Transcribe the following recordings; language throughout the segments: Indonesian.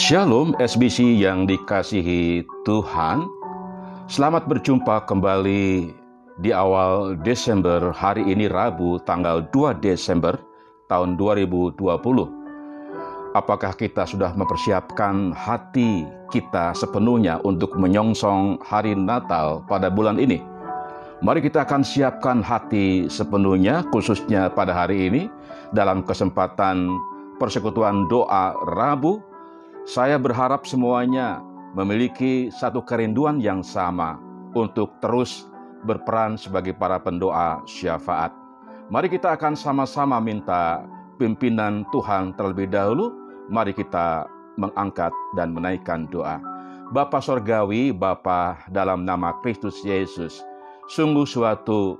Shalom SBC yang dikasihi Tuhan. Selamat berjumpa kembali di awal Desember hari ini Rabu tanggal 2 Desember tahun 2020. Apakah kita sudah mempersiapkan hati kita sepenuhnya untuk menyongsong hari Natal pada bulan ini? Mari kita akan siapkan hati sepenuhnya khususnya pada hari ini dalam kesempatan persekutuan doa Rabu saya berharap semuanya memiliki satu kerinduan yang sama untuk terus berperan sebagai para pendoa syafaat. Mari kita akan sama-sama minta pimpinan Tuhan terlebih dahulu. Mari kita mengangkat dan menaikkan doa. Bapa Sorgawi, Bapa dalam nama Kristus Yesus, sungguh suatu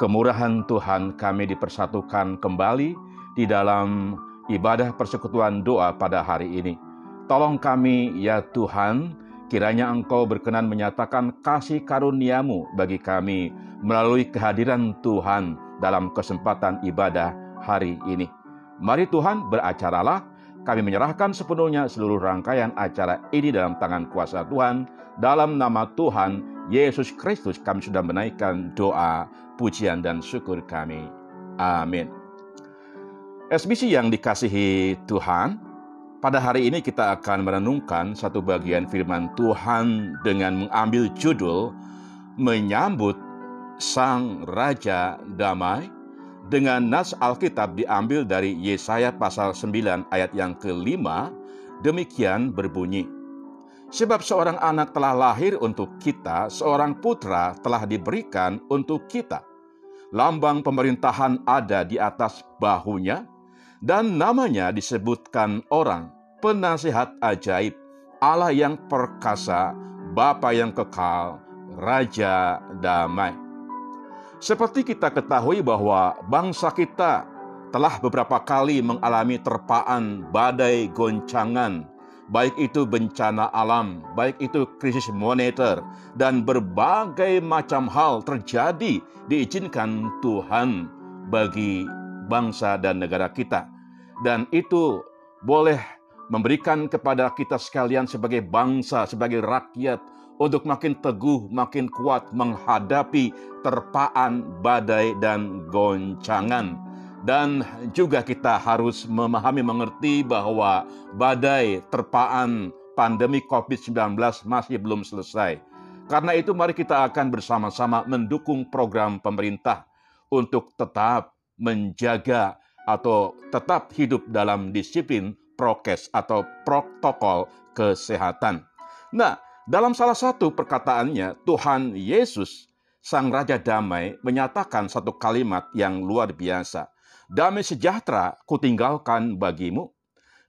kemurahan Tuhan kami dipersatukan kembali di dalam ibadah persekutuan doa pada hari ini. Tolong kami ya Tuhan, kiranya Engkau berkenan menyatakan kasih karuniamu bagi kami melalui kehadiran Tuhan dalam kesempatan ibadah hari ini. Mari Tuhan beracaralah, kami menyerahkan sepenuhnya seluruh rangkaian acara ini dalam tangan kuasa Tuhan. Dalam nama Tuhan Yesus Kristus kami sudah menaikkan doa, pujian, dan syukur kami. Amin. SBC yang dikasihi Tuhan, pada hari ini kita akan merenungkan satu bagian firman Tuhan dengan mengambil judul Menyambut Sang Raja Damai dengan nas Alkitab diambil dari Yesaya pasal 9 ayat yang kelima, demikian berbunyi. Sebab seorang anak telah lahir untuk kita, seorang putra telah diberikan untuk kita. Lambang pemerintahan ada di atas bahunya, dan namanya disebutkan orang penasihat ajaib, Allah yang perkasa, Bapa yang kekal, Raja damai. Seperti kita ketahui bahwa bangsa kita telah beberapa kali mengalami terpaan badai goncangan, baik itu bencana alam, baik itu krisis moneter, dan berbagai macam hal terjadi diizinkan Tuhan bagi bangsa dan negara kita. Dan itu boleh memberikan kepada kita sekalian sebagai bangsa, sebagai rakyat, untuk makin teguh, makin kuat menghadapi terpaan, badai, dan goncangan. Dan juga kita harus memahami, mengerti bahwa badai, terpaan, pandemi COVID-19 masih belum selesai. Karena itu mari kita akan bersama-sama mendukung program pemerintah untuk tetap menjaga atau tetap hidup dalam disiplin prokes atau protokol kesehatan. Nah, dalam salah satu perkataannya, Tuhan Yesus, Sang Raja Damai, menyatakan satu kalimat yang luar biasa. Damai sejahtera kutinggalkan bagimu,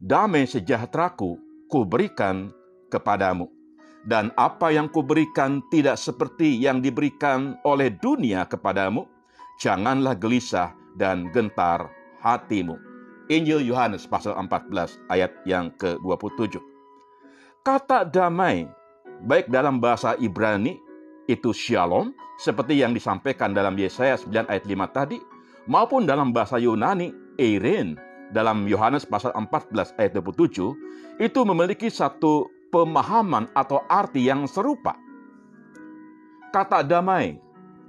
damai sejahteraku kuberikan kepadamu. Dan apa yang kuberikan tidak seperti yang diberikan oleh dunia kepadamu, janganlah gelisah dan gentar hatimu. Injil Yohanes pasal 14 ayat yang ke-27. Kata damai, baik dalam bahasa Ibrani itu shalom, seperti yang disampaikan dalam Yesaya 9 ayat 5 tadi, maupun dalam bahasa Yunani eiren dalam Yohanes pasal 14 ayat 27, itu memiliki satu pemahaman atau arti yang serupa. Kata damai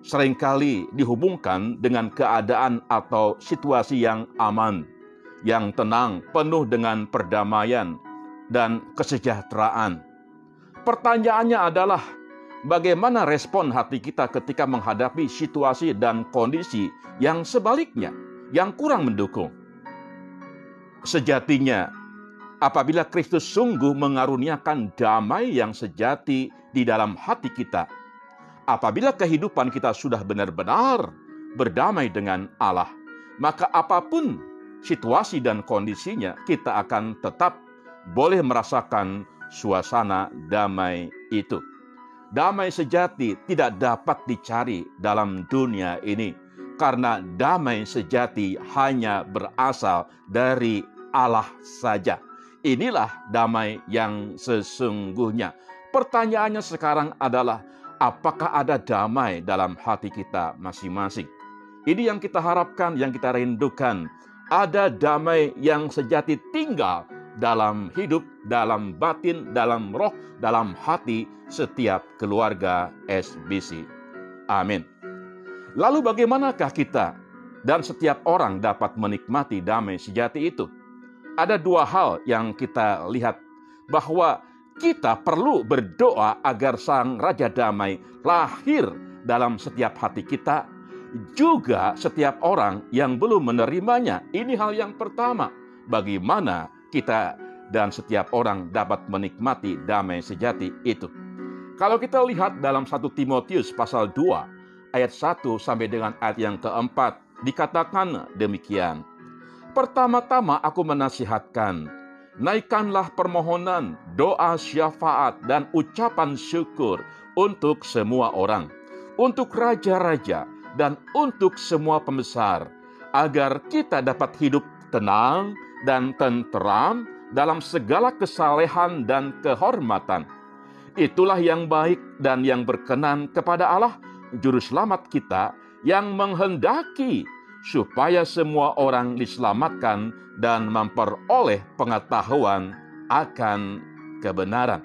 sering kali dihubungkan dengan keadaan atau situasi yang aman, yang tenang, penuh dengan perdamaian dan kesejahteraan. Pertanyaannya adalah, bagaimana respon hati kita ketika menghadapi situasi dan kondisi yang sebaliknya, yang kurang mendukung? Sejatinya, apabila Kristus sungguh mengaruniakan damai yang sejati di dalam hati kita, apabila kehidupan kita sudah benar-benar berdamai dengan Allah, maka apa pun situasi dan kondisinya, kita akan tetap boleh merasakan suasana damai itu. Damai sejati tidak dapat dicari dalam dunia ini, karena damai sejati hanya berasal dari Allah saja. Inilah damai yang sesungguhnya. Pertanyaannya sekarang adalah, apakah ada damai dalam hati kita masing-masing? Ini yang kita harapkan, yang kita rindukan ada damai yang sejati tinggal dalam hidup, dalam batin, dalam roh, dalam hati setiap keluarga SBC. Amin. Lalu bagaimanakah kita dan setiap orang dapat menikmati damai sejati itu? Ada dua hal yang kita lihat bahwa kita perlu berdoa agar Sang Raja Damai lahir dalam setiap hati kita, juga setiap orang yang belum menerimanya. Ini hal yang pertama, bagaimana kita dan setiap orang dapat menikmati damai sejati itu. Kalau kita lihat dalam 1 Timotius pasal 2 ayat 1 sampai dengan ayat yang keempat dikatakan demikian. Pertama-tama aku menasihatkan, naikkanlah permohonan, doa syafaat dan ucapan syukur untuk semua orang untuk raja-raja, dan untuk semua pembesar, agar kita dapat hidup tenang dan tenteram dalam segala kesalehan dan kehormatan. Itulah yang baik dan yang berkenan kepada Allah, Juru Selamat kita, yang menghendaki supaya semua orang diselamatkan dan memperoleh pengetahuan akan kebenaran.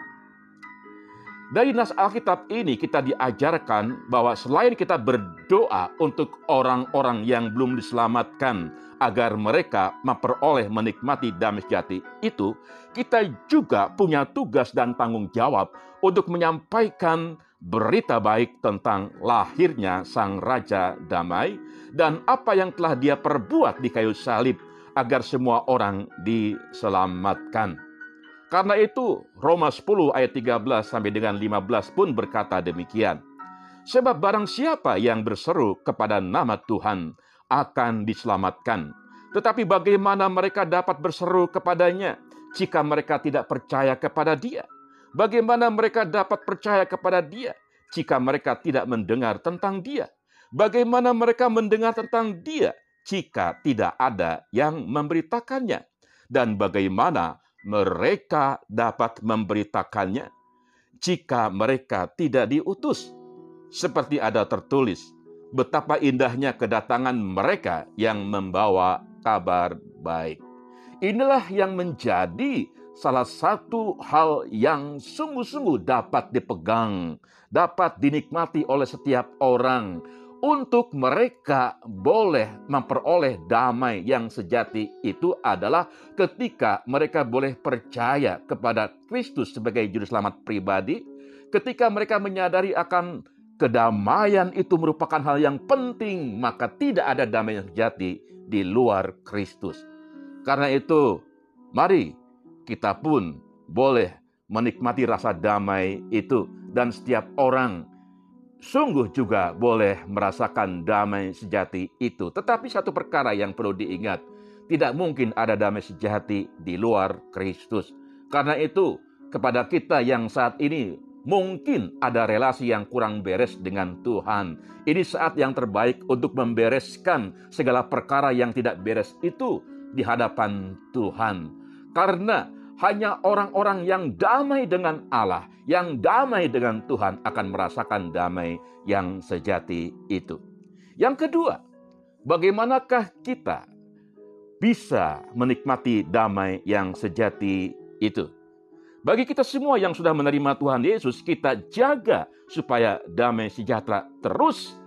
Dari nas Alkitab ini kita diajarkan bahwa selain kita berdoa untuk orang-orang yang belum diselamatkan agar mereka memperoleh menikmati damai sejati itu, kita juga punya tugas dan tanggung jawab untuk menyampaikan berita baik tentang lahirnya Sang Raja Damai dan apa yang telah dia perbuat di kayu salib agar semua orang diselamatkan. Karena itu Roma 10 ayat 13 sampai dengan 15 pun berkata demikian. Sebab barang siapa yang berseru kepada nama Tuhan akan diselamatkan. Tetapi bagaimana mereka dapat berseru kepadanya jika mereka tidak percaya kepada dia? Bagaimana mereka dapat percaya kepada dia jika mereka tidak mendengar tentang dia? Bagaimana mereka mendengar tentang dia jika tidak ada yang memberitakannya? Dan bagaimana mereka dapat memberitakannya jika mereka tidak diutus. Seperti ada tertulis, betapa indahnya kedatangan mereka yang membawa kabar baik. Inilah yang menjadi salah satu hal yang sungguh-sungguh dapat dipegang, dapat dinikmati oleh setiap orang, untuk mereka boleh memperoleh damai yang sejati itu adalah ketika mereka boleh percaya kepada Kristus sebagai juru selamat pribadi, ketika mereka menyadari akan kedamaian itu merupakan hal yang penting, maka tidak ada damai yang sejati di luar Kristus. Karena itu, mari kita pun boleh menikmati rasa damai itu dan setiap orang sungguh juga boleh merasakan damai sejati itu. Tetapi satu perkara yang perlu diingat, tidak mungkin ada damai sejati di luar Kristus. Karena itu, kepada kita yang saat ini mungkin ada relasi yang kurang beres dengan Tuhan. Ini saat yang terbaik untuk membereskan segala perkara yang tidak beres itu di hadapan Tuhan. Karena hanya orang-orang yang damai dengan Allah, yang damai dengan Tuhan akan merasakan damai yang sejati itu. Yang kedua, bagaimanakah kita bisa menikmati damai yang sejati itu? Bagi kita semua yang sudah menerima Tuhan Yesus, kita jaga supaya damai sejahtera terus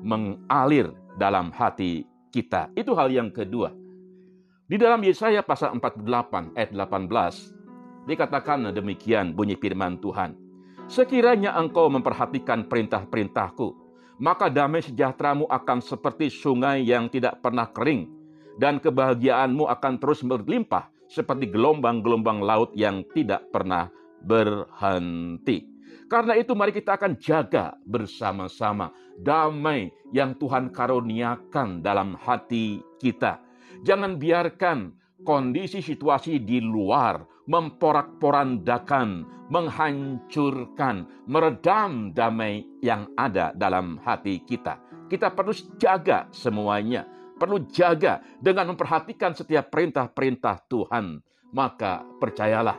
mengalir dalam hati kita. Itu hal yang kedua. Di dalam Yesaya pasal 48 ayat 18 dikatakan demikian bunyi firman Tuhan. Sekiranya engkau memperhatikan perintah-perintahku, maka damai sejahteramu akan seperti sungai yang tidak pernah kering, dan kebahagiaanmu akan terus berlimpah seperti gelombang-gelombang laut yang tidak pernah berhenti. Karena itu mari kita akan jaga bersama-sama damai yang Tuhan karuniakan dalam hati kita Jangan biarkan kondisi situasi di luar memporak-porandakan, menghancurkan, meredam damai yang ada dalam hati kita. Kita perlu jaga semuanya, perlu jaga dengan memperhatikan setiap perintah-perintah Tuhan. Maka percayalah,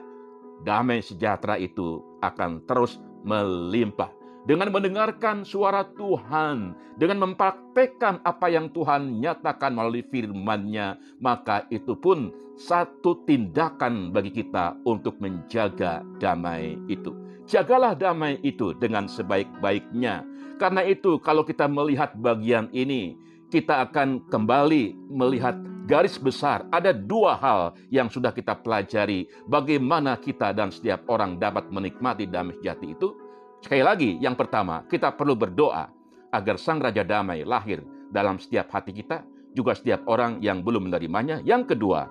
damai sejahtera itu akan terus melimpah. Dengan mendengarkan suara Tuhan, dengan mempraktekkan apa yang Tuhan nyatakan melalui firman-Nya, maka itu pun satu tindakan bagi kita untuk menjaga damai itu. Jagalah damai itu dengan sebaik-baiknya. Karena itu kalau kita melihat bagian ini, kita akan kembali melihat garis besar. Ada dua hal yang sudah kita pelajari. Bagaimana kita dan setiap orang dapat menikmati damai sejati itu Sekali lagi, yang pertama, kita perlu berdoa agar Sang Raja Damai lahir dalam setiap hati kita, juga setiap orang yang belum menerimanya. Yang kedua,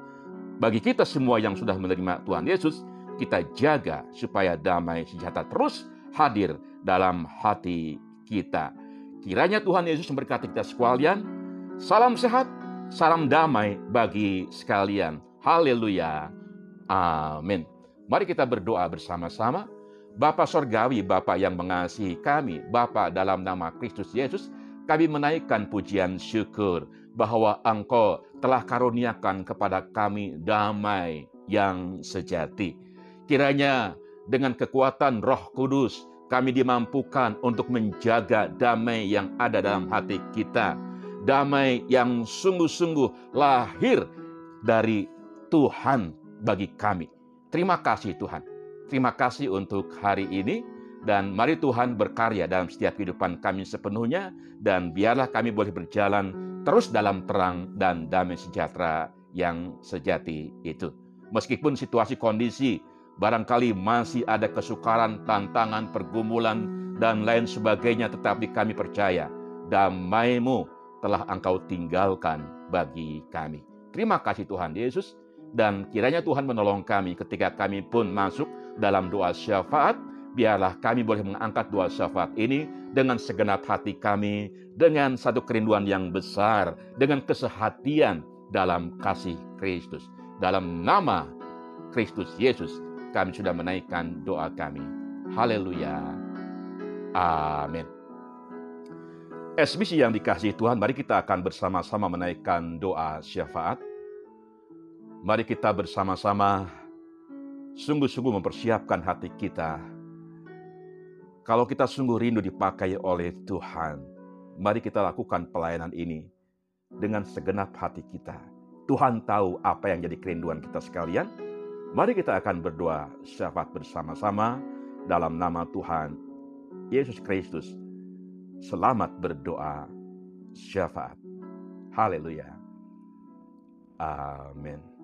bagi kita semua yang sudah menerima Tuhan Yesus, kita jaga supaya damai sejahtera terus hadir dalam hati kita. Kiranya Tuhan Yesus memberkati kita sekalian. Salam sehat, salam damai bagi sekalian. Haleluya. Amin. Mari kita berdoa bersama-sama. Bapa Sorgawi, Bapa yang mengasihi kami, Bapa dalam nama Kristus Yesus, kami menaikkan pujian syukur bahwa Engkau telah karuniakan kepada kami damai yang sejati. Kiranya dengan kekuatan Roh Kudus, kami dimampukan untuk menjaga damai yang ada dalam hati kita. Damai yang sungguh-sungguh lahir dari Tuhan bagi kami. Terima kasih Tuhan. Terima kasih untuk hari ini dan mari Tuhan berkarya dalam setiap kehidupan kami sepenuhnya dan biarlah kami boleh berjalan terus dalam terang dan damai sejahtera yang sejati itu. Meskipun situasi kondisi barangkali masih ada kesukaran, tantangan, pergumulan, dan lain sebagainya, tetapi kami percaya damaimu telah engkau tinggalkan bagi kami. Terima kasih Tuhan Yesus, dan kiranya Tuhan menolong kami ketika kami pun masuk dalam doa syafaat, biarlah kami boleh mengangkat doa syafaat ini dengan segenap hati kami, dengan satu kerinduan yang besar, dengan kesehatian dalam kasih Kristus. Dalam nama Kristus Yesus, kami sudah menaikkan doa kami. Haleluya. Amin. Esmisi yang dikasih Tuhan, mari kita akan bersama-sama menaikkan doa syafaat. Mari kita bersama-sama sungguh-sungguh mempersiapkan hati kita. Kalau kita sungguh rindu dipakai oleh Tuhan, mari kita lakukan pelayanan ini dengan segenap hati kita. Tuhan tahu apa yang jadi kerinduan kita sekalian. Mari kita akan berdoa syafaat bersama-sama dalam nama Tuhan Yesus Kristus. Selamat berdoa syafaat. Haleluya. Amin.